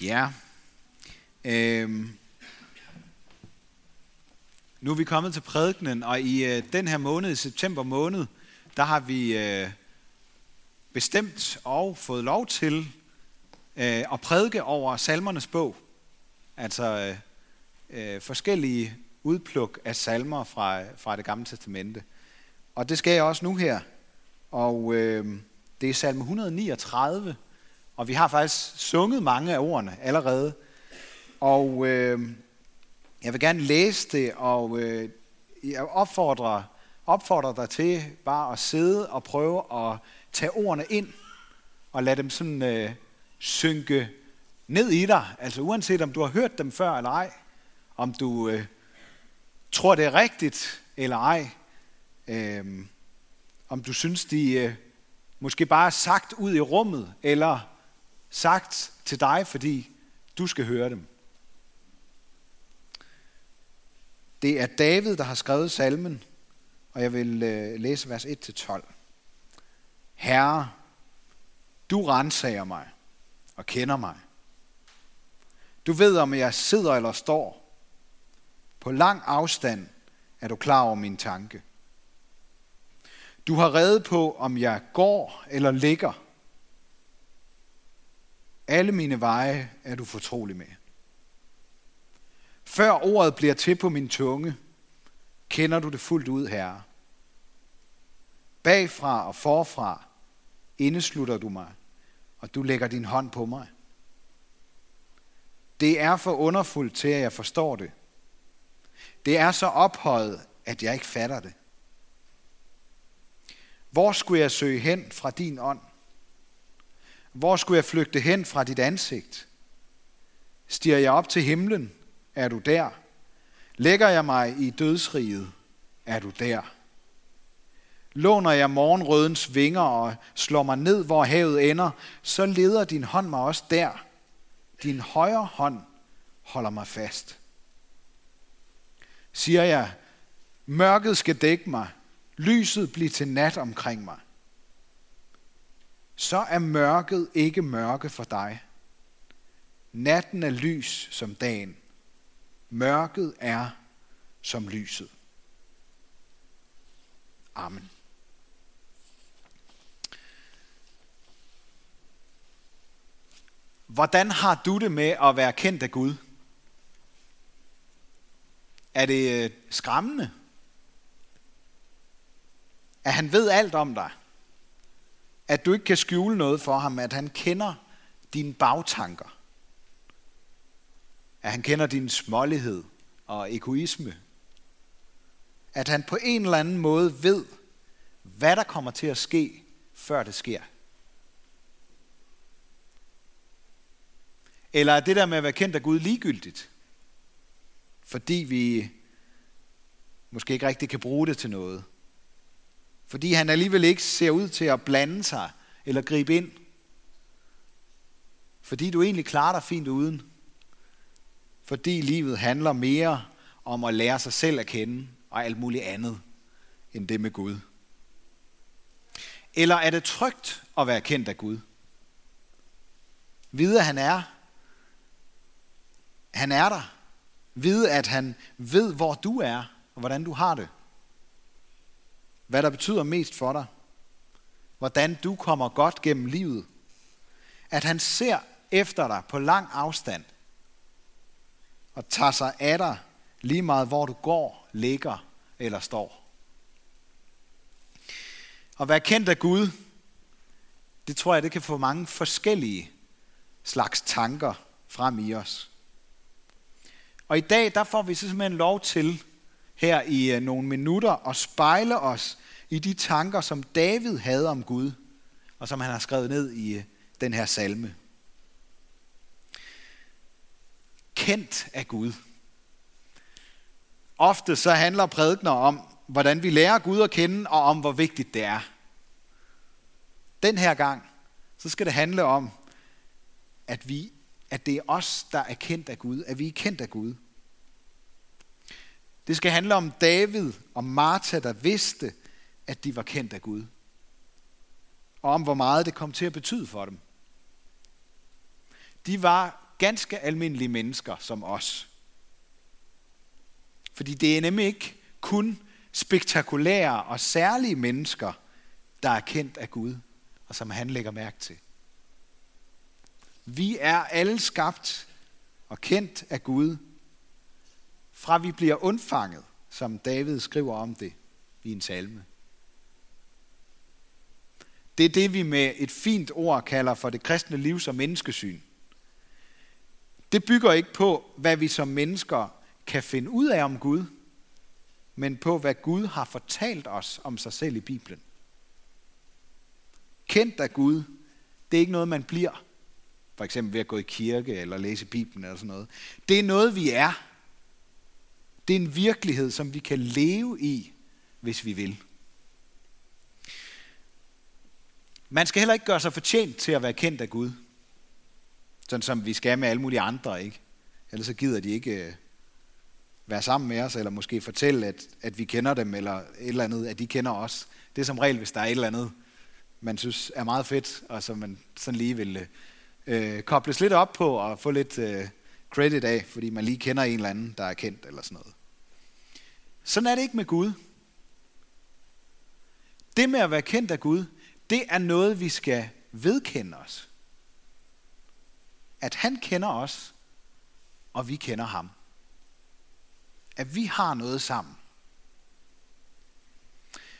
Ja. Øhm. Nu er vi kommet til prædikenen, og i øh, den her måned, i september måned, der har vi øh, bestemt og fået lov til øh, at prædike over salmernes bog. Altså øh, øh, forskellige udpluk af salmer fra, fra det gamle testamente. Og det skal jeg også nu her. Og øh, det er salme 139, og vi har faktisk sunget mange af ordene allerede. Og øh, jeg vil gerne læse det, og øh, jeg opfordrer, opfordrer dig til bare at sidde og prøve at tage ordene ind, og lade dem sådan øh, synke ned i dig. Altså uanset om du har hørt dem før eller ej, om du øh, tror det er rigtigt eller ej, øh, om du synes de øh, måske bare er sagt ud i rummet, eller sagt til dig, fordi du skal høre dem. Det er David, der har skrevet salmen, og jeg vil øh, læse vers 1-12. Herre, du renser mig og kender mig. Du ved, om jeg sidder eller står. På lang afstand er du klar over min tanke. Du har reddet på, om jeg går eller ligger. Alle mine veje er du fortrolig med. Før ordet bliver til på min tunge, kender du det fuldt ud, Herre. Bagfra og forfra indeslutter du mig, og du lægger din hånd på mig. Det er for underfuldt til, at jeg forstår det. Det er så ophøjet, at jeg ikke fatter det. Hvor skulle jeg søge hen fra din ånd? Hvor skulle jeg flygte hen fra dit ansigt? Stiger jeg op til himlen, er du der. Lægger jeg mig i dødsriget, er du der. Låner jeg morgenrødens vinger og slår mig ned, hvor havet ender, så leder din hånd mig også der. Din højre hånd holder mig fast. Siger jeg, mørket skal dække mig, lyset bliver til nat omkring mig. Så er mørket ikke mørke for dig. Natten er lys som dagen. Mørket er som lyset. Amen. Hvordan har du det med at være kendt af Gud? Er det øh, skræmmende? At han ved alt om dig? At du ikke kan skjule noget for ham? At han kender dine bagtanker? At han kender din smålighed og egoisme? At han på en eller anden måde ved, hvad der kommer til at ske, før det sker? Eller er det der med at være kendt af Gud ligegyldigt? Fordi vi måske ikke rigtig kan bruge det til noget. Fordi han alligevel ikke ser ud til at blande sig eller gribe ind. Fordi du egentlig klarer dig fint uden. Fordi livet handler mere om at lære sig selv at kende og alt muligt andet end det med Gud. Eller er det trygt at være kendt af Gud? Vide, at han er. Han er der. Vide, at han ved, hvor du er, og hvordan du har det. Hvad der betyder mest for dig. Hvordan du kommer godt gennem livet. At han ser efter dig på lang afstand. Og tager sig af dig lige meget, hvor du går, ligger eller står. At være kendt af Gud, det tror jeg, det kan få mange forskellige slags tanker frem i os. Og i dag, der får vi simpelthen lov til her i øh, nogle minutter og spejle os i de tanker, som David havde om Gud, og som han har skrevet ned i øh, den her salme. Kendt af Gud. Ofte så handler prædikner om, hvordan vi lærer Gud at kende, og om hvor vigtigt det er. Den her gang, så skal det handle om, at vi at det er os, der er kendt af Gud, at vi er kendt af Gud. Det skal handle om David og Martha, der vidste, at de var kendt af Gud. Og om hvor meget det kom til at betyde for dem. De var ganske almindelige mennesker som os. Fordi det er nemlig ikke kun spektakulære og særlige mennesker, der er kendt af Gud, og som han lægger mærke til. Vi er alle skabt og kendt af Gud, fra vi bliver undfanget, som David skriver om det i en salme. Det er det, vi med et fint ord kalder for det kristne liv som menneskesyn. Det bygger ikke på, hvad vi som mennesker kan finde ud af om Gud, men på, hvad Gud har fortalt os om sig selv i Bibelen. Kendt af Gud, det er ikke noget, man bliver. For eksempel ved at gå i kirke eller læse Bibelen eller sådan noget. Det er noget, vi er. Det er en virkelighed, som vi kan leve i, hvis vi vil. Man skal heller ikke gøre sig fortjent til at være kendt af Gud. Sådan som vi skal med alle mulige andre, ikke? Ellers så gider de ikke øh, være sammen med os, eller måske fortælle, at, at vi kender dem, eller et eller andet, at de kender os. Det er som regel, hvis der er et eller andet, man synes er meget fedt, og som man sådan lige vil øh, øh kobles lidt op på, og få lidt øh, credit af, fordi man lige kender en eller anden, der er kendt, eller sådan noget. Sådan er det ikke med Gud. Det med at være kendt af Gud, det er noget, vi skal vedkende os. At han kender os, og vi kender ham. At vi har noget sammen.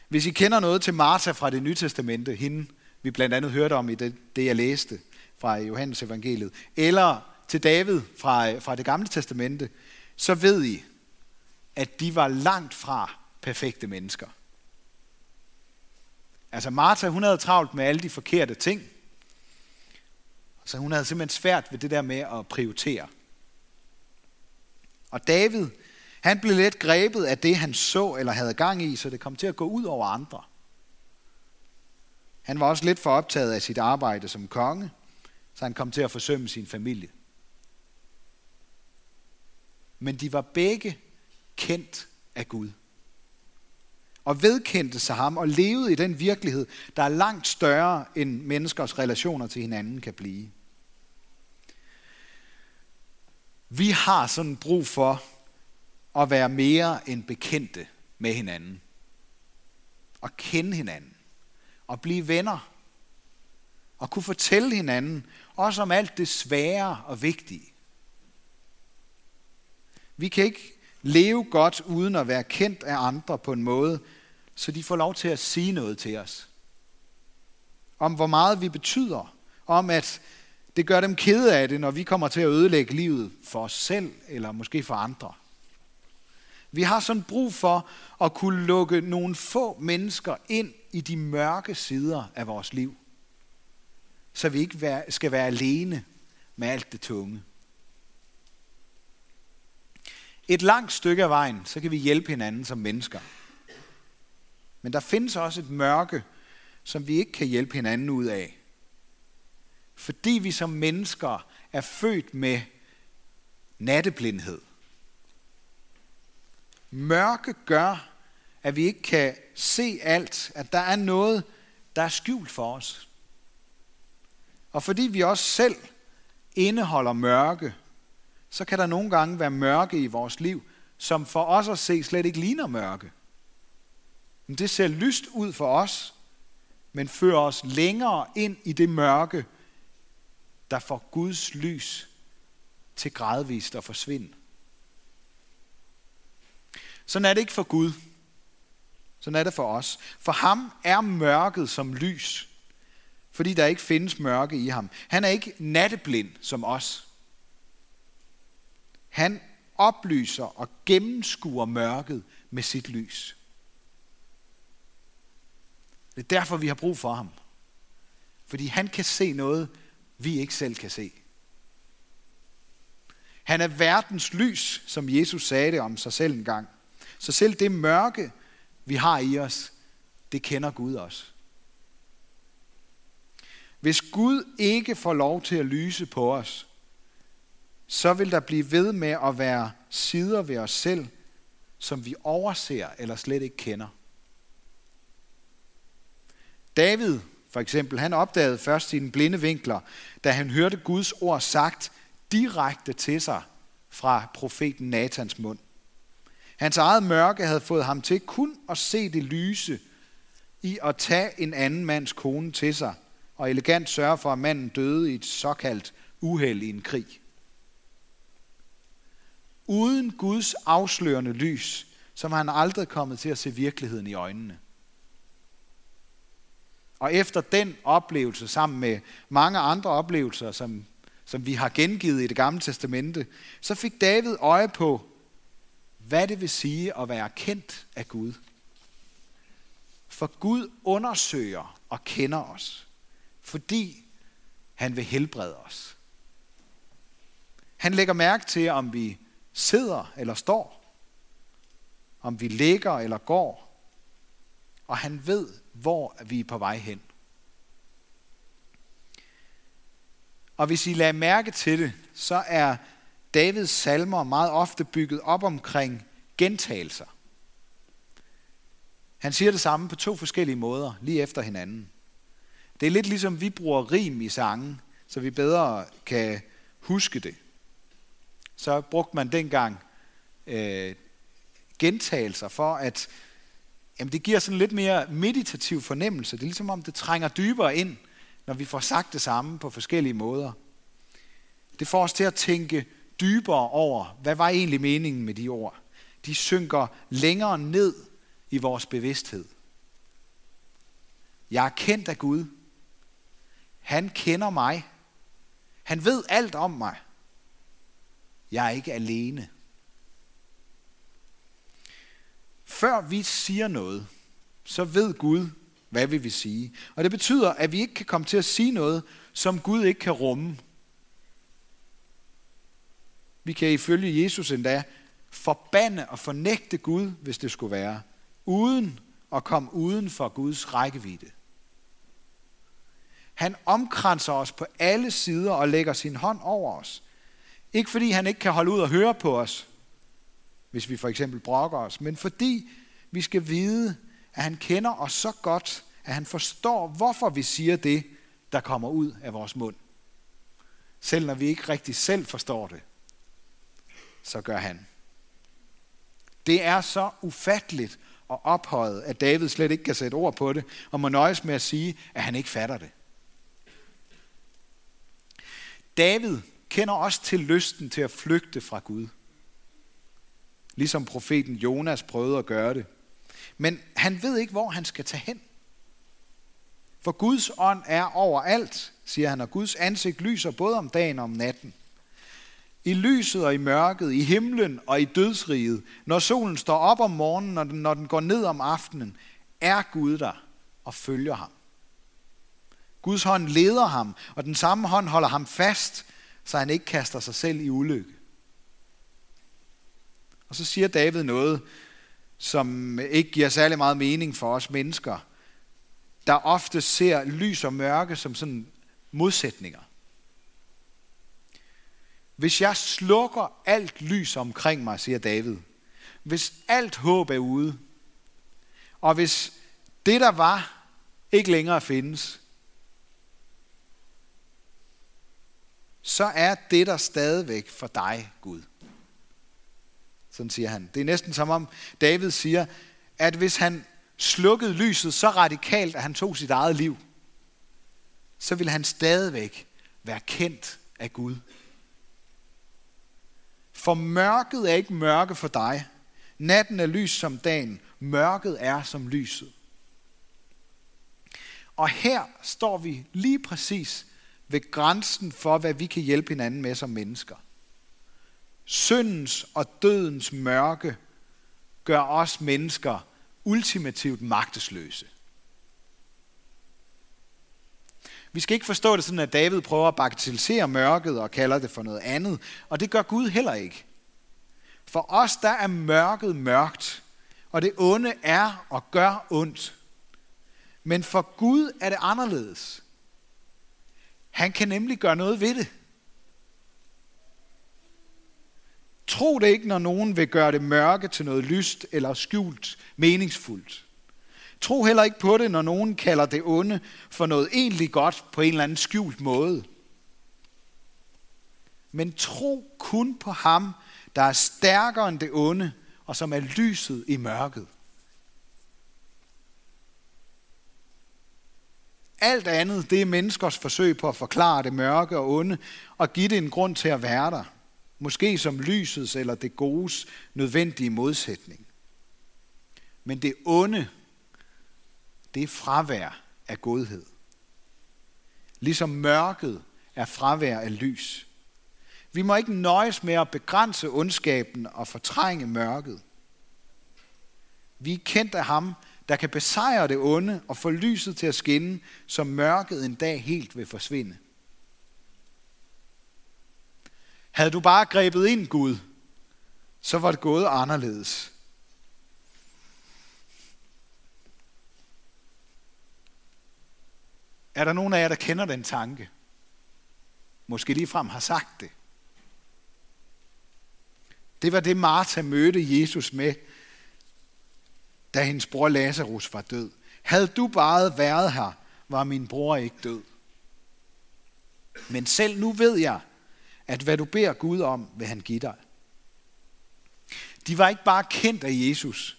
Hvis I kender noget til Martha fra det nye testamente, hende vi blandt andet hørte om i det, det jeg læste fra Johannes evangeliet, eller til David fra, fra det gamle testamente, så ved I, at de var langt fra perfekte mennesker. Altså Martha, hun havde travlt med alle de forkerte ting. Så hun havde simpelthen svært ved det der med at prioritere. Og David, han blev let grebet af det, han så eller havde gang i, så det kom til at gå ud over andre. Han var også lidt for optaget af sit arbejde som konge, så han kom til at forsømme sin familie. Men de var begge kendt af Gud og vedkendte sig ham og levede i den virkelighed, der er langt større end menneskers relationer til hinanden kan blive. Vi har sådan brug for at være mere end bekendte med hinanden. Og kende hinanden. Og blive venner. Og kunne fortælle hinanden også om alt det svære og vigtige. Vi kan ikke leve godt uden at være kendt af andre på en måde, så de får lov til at sige noget til os. Om hvor meget vi betyder. Om at det gør dem kede af det, når vi kommer til at ødelægge livet for os selv eller måske for andre. Vi har sådan brug for at kunne lukke nogle få mennesker ind i de mørke sider af vores liv. Så vi ikke skal være alene med alt det tunge. Et langt stykke af vejen, så kan vi hjælpe hinanden som mennesker. Men der findes også et mørke, som vi ikke kan hjælpe hinanden ud af. Fordi vi som mennesker er født med natteblindhed. Mørke gør, at vi ikke kan se alt, at der er noget, der er skjult for os. Og fordi vi også selv indeholder mørke, så kan der nogle gange være mørke i vores liv, som for os at se slet ikke ligner mørke. Men det ser lyst ud for os, men fører os længere ind i det mørke, der får Guds lys til gradvist at forsvinde. Sådan er det ikke for Gud. Sådan er det for os. For ham er mørket som lys, fordi der ikke findes mørke i ham. Han er ikke natteblind som os. Han oplyser og gennemskuer mørket med sit lys. Det er derfor, vi har brug for ham. Fordi han kan se noget, vi ikke selv kan se. Han er verdens lys, som Jesus sagde det om sig selv en gang. Så selv det mørke, vi har i os, det kender Gud også. Hvis Gud ikke får lov til at lyse på os, så vil der blive ved med at være sider ved os selv, som vi overser eller slet ikke kender. David, for eksempel, han opdagede først sine blinde vinkler, da han hørte Guds ord sagt direkte til sig fra profeten Natans mund. Hans eget mørke havde fået ham til kun at se det lyse i at tage en anden mands kone til sig, og elegant sørge for, at manden døde i et såkaldt uheld i en krig. Uden Guds afslørende lys, som han aldrig kommet til at se virkeligheden i øjnene. Og efter den oplevelse, sammen med mange andre oplevelser, som, som vi har gengivet i det gamle testamente, så fik David øje på, hvad det vil sige at være kendt af Gud. For Gud undersøger og kender os, fordi han vil helbrede os. Han lægger mærke til, om vi sidder eller står, om vi ligger eller går, og han ved, hvor vi er på vej hen. Og hvis I lader mærke til det, så er Davids salmer meget ofte bygget op omkring gentagelser. Han siger det samme på to forskellige måder, lige efter hinanden. Det er lidt ligesom vi bruger rim i sangen, så vi bedre kan huske det. Så brugte man dengang øh, gentagelser for, at jamen det giver sådan lidt mere meditativ fornemmelse. Det er ligesom om, det trænger dybere ind, når vi får sagt det samme på forskellige måder. Det får os til at tænke dybere over, hvad var egentlig meningen med de ord. De synker længere ned i vores bevidsthed. Jeg er kendt af Gud. Han kender mig. Han ved alt om mig. Jeg er ikke alene. Før vi siger noget, så ved Gud, hvad vi vil sige. Og det betyder, at vi ikke kan komme til at sige noget, som Gud ikke kan rumme. Vi kan ifølge Jesus endda forbande og fornægte Gud, hvis det skulle være, uden at komme uden for Guds rækkevidde. Han omkranser os på alle sider og lægger sin hånd over os. Ikke fordi han ikke kan holde ud og høre på os, hvis vi for eksempel brokker os, men fordi vi skal vide, at han kender os så godt, at han forstår, hvorfor vi siger det, der kommer ud af vores mund. Selv når vi ikke rigtig selv forstår det, så gør han. Det er så ufatteligt og ophøjet, at David slet ikke kan sætte ord på det, og må nøjes med at sige, at han ikke fatter det. David kender også til lysten til at flygte fra Gud. Ligesom profeten Jonas prøvede at gøre det. Men han ved ikke, hvor han skal tage hen. For Guds ånd er overalt, siger han, og Guds ansigt lyser både om dagen og om natten. I lyset og i mørket, i himlen og i dødsriget, når solen står op om morgenen og når den går ned om aftenen, er Gud der og følger ham. Guds hånd leder ham, og den samme hånd holder ham fast, så han ikke kaster sig selv i ulykke. Og så siger David noget, som ikke giver særlig meget mening for os mennesker, der ofte ser lys og mørke som sådan modsætninger. Hvis jeg slukker alt lys omkring mig, siger David, hvis alt håb er ude, og hvis det, der var, ikke længere findes, så er det der stadigvæk for dig, Gud. Sådan siger han. Det er næsten som om David siger, at hvis han slukkede lyset så radikalt, at han tog sit eget liv, så vil han stadigvæk være kendt af Gud. For mørket er ikke mørke for dig. Natten er lys som dagen. Mørket er som lyset. Og her står vi lige præcis ved grænsen for, hvad vi kan hjælpe hinanden med som mennesker. Syndens og dødens mørke gør os mennesker ultimativt magtesløse. Vi skal ikke forstå det sådan, at David prøver at bagatellisere mørket og kalder det for noget andet. Og det gør Gud heller ikke. For os, der er mørket mørkt, og det onde er og gør ondt. Men for Gud er det anderledes. Han kan nemlig gøre noget ved det. Tro det ikke, når nogen vil gøre det mørke til noget lyst eller skjult meningsfuldt. Tro heller ikke på det, når nogen kalder det onde for noget egentlig godt på en eller anden skjult måde. men tro kun på ham, der er stærkere end det onde, og som er lyset i mørket. Alt andet, det er menneskers forsøg på at forklare det mørke og onde, og give det en grund til at være der. Måske som lysets eller det godes nødvendige modsætning. Men det onde, det er fravær af godhed. Ligesom mørket er fravær af lys. Vi må ikke nøjes med at begrænse ondskaben og fortrænge mørket. Vi er kendt af ham, der kan besejre det onde og få lyset til at skinne, så mørket en dag helt vil forsvinde. Havde du bare grebet ind, Gud, så var det gået anderledes. Er der nogen af jer, der kender den tanke? Måske ligefrem har sagt det. Det var det, Martha mødte Jesus med, da hendes bror Lazarus var død. Havde du bare været her, var min bror ikke død. Men selv nu ved jeg, at hvad du beder Gud om, vil han give dig. De var ikke bare kendt af Jesus,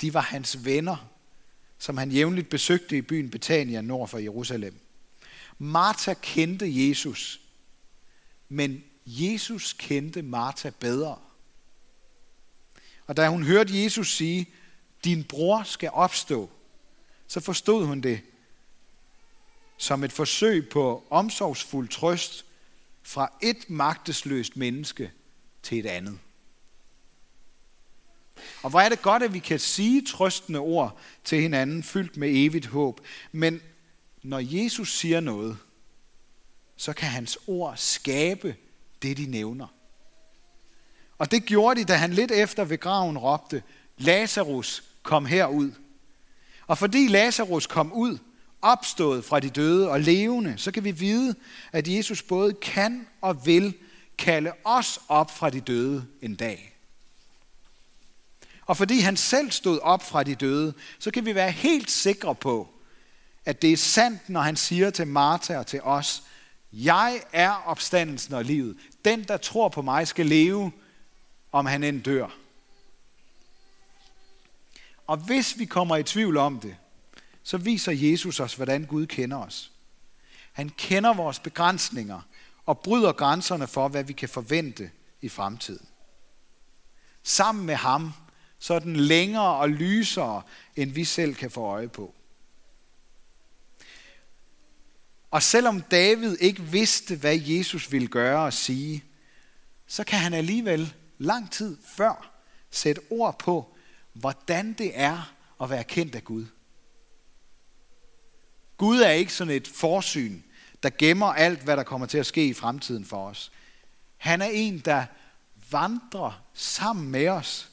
de var hans venner, som han jævnligt besøgte i byen Betania nord for Jerusalem. Martha kendte Jesus, men Jesus kendte Martha bedre. Og da hun hørte Jesus sige, din bror skal opstå, så forstod hun det som et forsøg på omsorgsfuld trøst fra et magtesløst menneske til et andet. Og hvor er det godt, at vi kan sige trøstende ord til hinanden, fyldt med evigt håb. Men når Jesus siger noget, så kan hans ord skabe det, de nævner. Og det gjorde de, da han lidt efter ved graven råbte, Lazarus, kom herud. Og fordi Lazarus kom ud, opstået fra de døde og levende, så kan vi vide, at Jesus både kan og vil kalde os op fra de døde en dag. Og fordi han selv stod op fra de døde, så kan vi være helt sikre på, at det er sandt, når han siger til Martha og til os, jeg er opstandelsen og livet. Den, der tror på mig, skal leve, om han end dør. Og hvis vi kommer i tvivl om det, så viser Jesus os, hvordan Gud kender os. Han kender vores begrænsninger og bryder grænserne for, hvad vi kan forvente i fremtiden. Sammen med ham, så er den længere og lysere, end vi selv kan få øje på. Og selvom David ikke vidste, hvad Jesus ville gøre og sige, så kan han alligevel lang tid før sætte ord på, hvordan det er at være kendt af Gud. Gud er ikke sådan et forsyn, der gemmer alt, hvad der kommer til at ske i fremtiden for os. Han er en, der vandrer sammen med os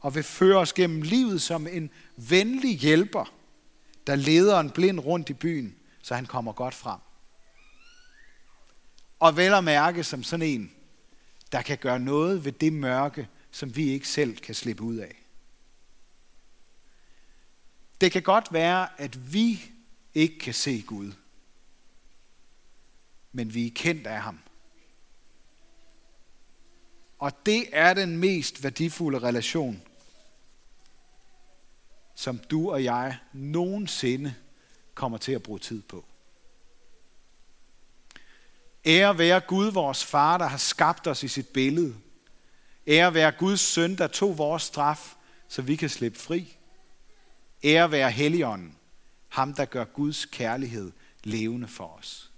og vil føre os gennem livet som en venlig hjælper, der leder en blind rundt i byen, så han kommer godt frem. Og vel at mærke som sådan en, der kan gøre noget ved det mørke, som vi ikke selv kan slippe ud af. Det kan godt være, at vi ikke kan se Gud, men vi er kendt af ham. Og det er den mest værdifulde relation, som du og jeg nogensinde kommer til at bruge tid på. Ære være Gud, vores far, der har skabt os i sit billede. Ære være Guds søn, der tog vores straf, så vi kan slippe fri. Ære være Helligånden, ham der gør Guds kærlighed levende for os.